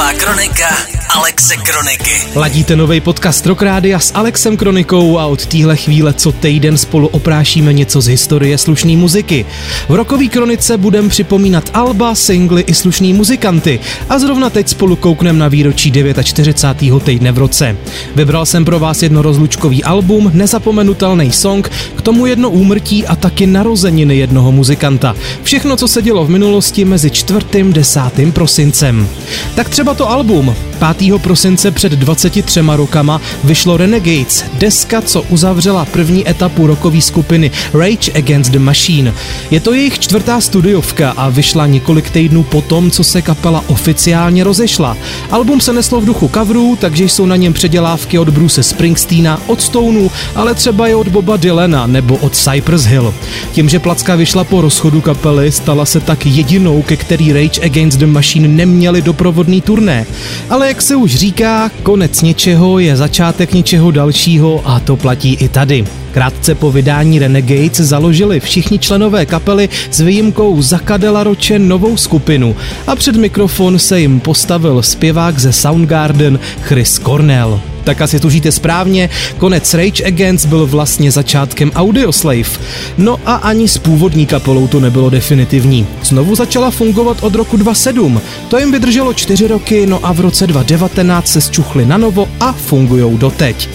Rocková kronika Alexe Kroniky. Ladíte nový podcast Rock Rádia s Alexem Kronikou a od téhle chvíle co týden spolu oprášíme něco z historie slušné muziky. V Rokový kronice budem připomínat alba, singly i slušný muzikanty a zrovna teď spolu kouknem na výročí 49. týdne v roce. Vybral jsem pro vás jedno rozlučkový album, nezapomenutelný song, k tomu jedno úmrtí a taky narozeniny jednoho muzikanta. Všechno, co se dělo v minulosti mezi 4. 10. prosincem. Tak třeba to album. 5. prosince před 23 rokama vyšlo Renegades, deska, co uzavřela první etapu rokové skupiny Rage Against the Machine. Je to jejich čtvrtá studiovka a vyšla několik týdnů po tom, co se kapela oficiálně rozešla. Album se neslo v duchu coverů, takže jsou na něm předělávky od Bruce Springsteena, od Stoneu, ale třeba i od Boba Dylana nebo od Cypress Hill. Tím, že placka vyšla po rozchodu kapely, stala se tak jedinou, ke který Rage Against the Machine neměli doprovodný turné. Ale jak se už říká, konec něčeho je začátek něčeho dalšího a to platí i tady. Krátce po vydání Renegades založili všichni členové kapely s výjimkou Zakadela Roče novou skupinu a před mikrofon se jim postavil zpěvák ze Soundgarden Chris Cornell. Tak asi tužíte správně, konec Rage Against byl vlastně začátkem Audioslave. No a ani s původní kapelou to nebylo definitivní. Znovu začala fungovat od roku 2007. To jim vydrželo čtyři roky, no a v roce 2019 se zčuchli na novo a fungujou doteď.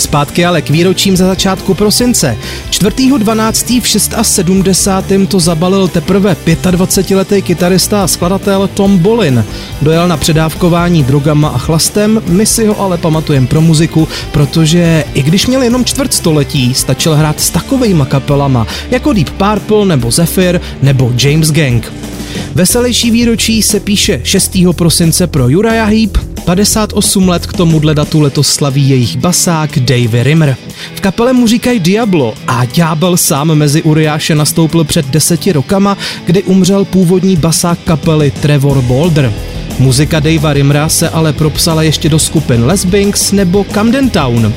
Zpátky ale k výročím za začátku prosince. 4.12. v 670. to zabalil teprve 25-letý kytarista a skladatel Tom Bolin. Dojel na předávkování drogama a chlastem, my si ho ale pamatujeme pro muziku, protože i když měl jenom čtvrt století, stačil hrát s takovejma kapelama jako Deep Purple nebo Zephyr nebo James Gang. Veselější výročí se píše 6. prosince pro Uriah Heep, 58 let k tomuhle datu letos slaví jejich basák Dave Rimmer. V kapele mu říkají Diablo a ďábel sám mezi Uriáše nastoupil před deseti rokama, kdy umřel původní basák kapely Trevor Boulder. Muzika Davea Rimra se ale propsala ještě do skupin Les Binks nebo Camden Town.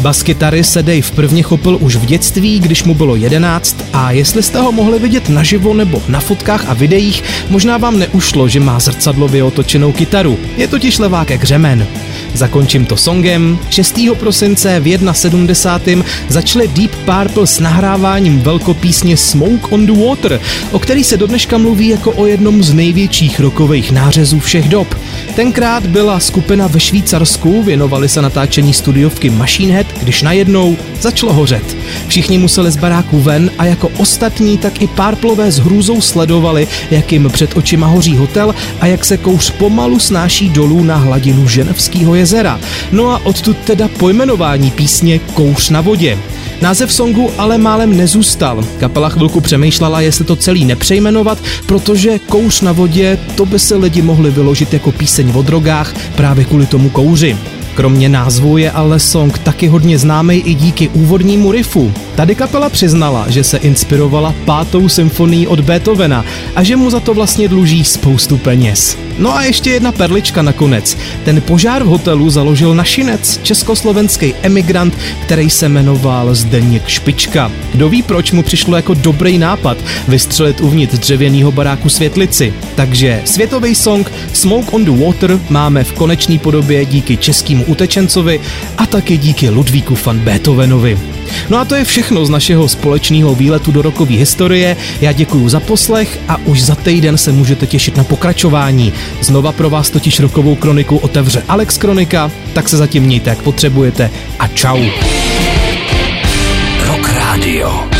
Baskytary se Dave prvně chopil už v dětství, když mu bylo 11 a jestli jste ho mohli vidět naživo nebo na fotkách a videích, možná vám neušlo, že má zrcadlově otočenou kytaru. Je totiž levák jak řemen. Zakončím to songem. 6. prosince v 71. začali Deep Purple s nahráváním velkopísně Smoke on the Water, o který se dodneška mluví jako o jednom z největších rokových nářezů všech dob. Tenkrát byla skupina ve Švýcarsku, věnovali se natáčení studiovky Machine Head, když najednou začalo hořet. Všichni museli z baráku ven a jako ostatní tak i párplové s hrůzou sledovali, jak jim před očima hoří hotel a jak se kouř pomalu snáší dolů na hladinu Ženevského jezera. No a odtud teda pojmenování písně Kouř na vodě. Název songu ale málem nezůstal. Kapela chvilku přemýšlela, jestli to celý nepřejmenovat, protože kouř na vodě, to by se lidi mohli vyložit jako píseň o drogách právě kvůli tomu kouři. Kromě názvu je ale song taky hodně známý i díky úvodnímu riffu. Tady kapela přiznala, že se inspirovala pátou symfonií od Beethovena a že mu za to vlastně dluží spoustu peněz. No a ještě jedna perlička nakonec. Ten požár v hotelu založil našinec, československý emigrant, který se jmenoval Zdeněk Špička. Kdo ví, proč mu přišlo jako dobrý nápad vystřelit uvnitř dřevěného baráku světlici. Takže světový song Smoke on the Water máme v konečné podobě díky českému utečencovi a taky díky Ludvíku van Beethovenovi. No a to je všechno z našeho společného výletu do rokové historie. Já děkuji za poslech a už za týden se můžete těšit na pokračování. Znova pro vás totiž rokovou kroniku otevře Alex Kronika, tak se zatím mějte jak potřebujete a čau. Rock Radio.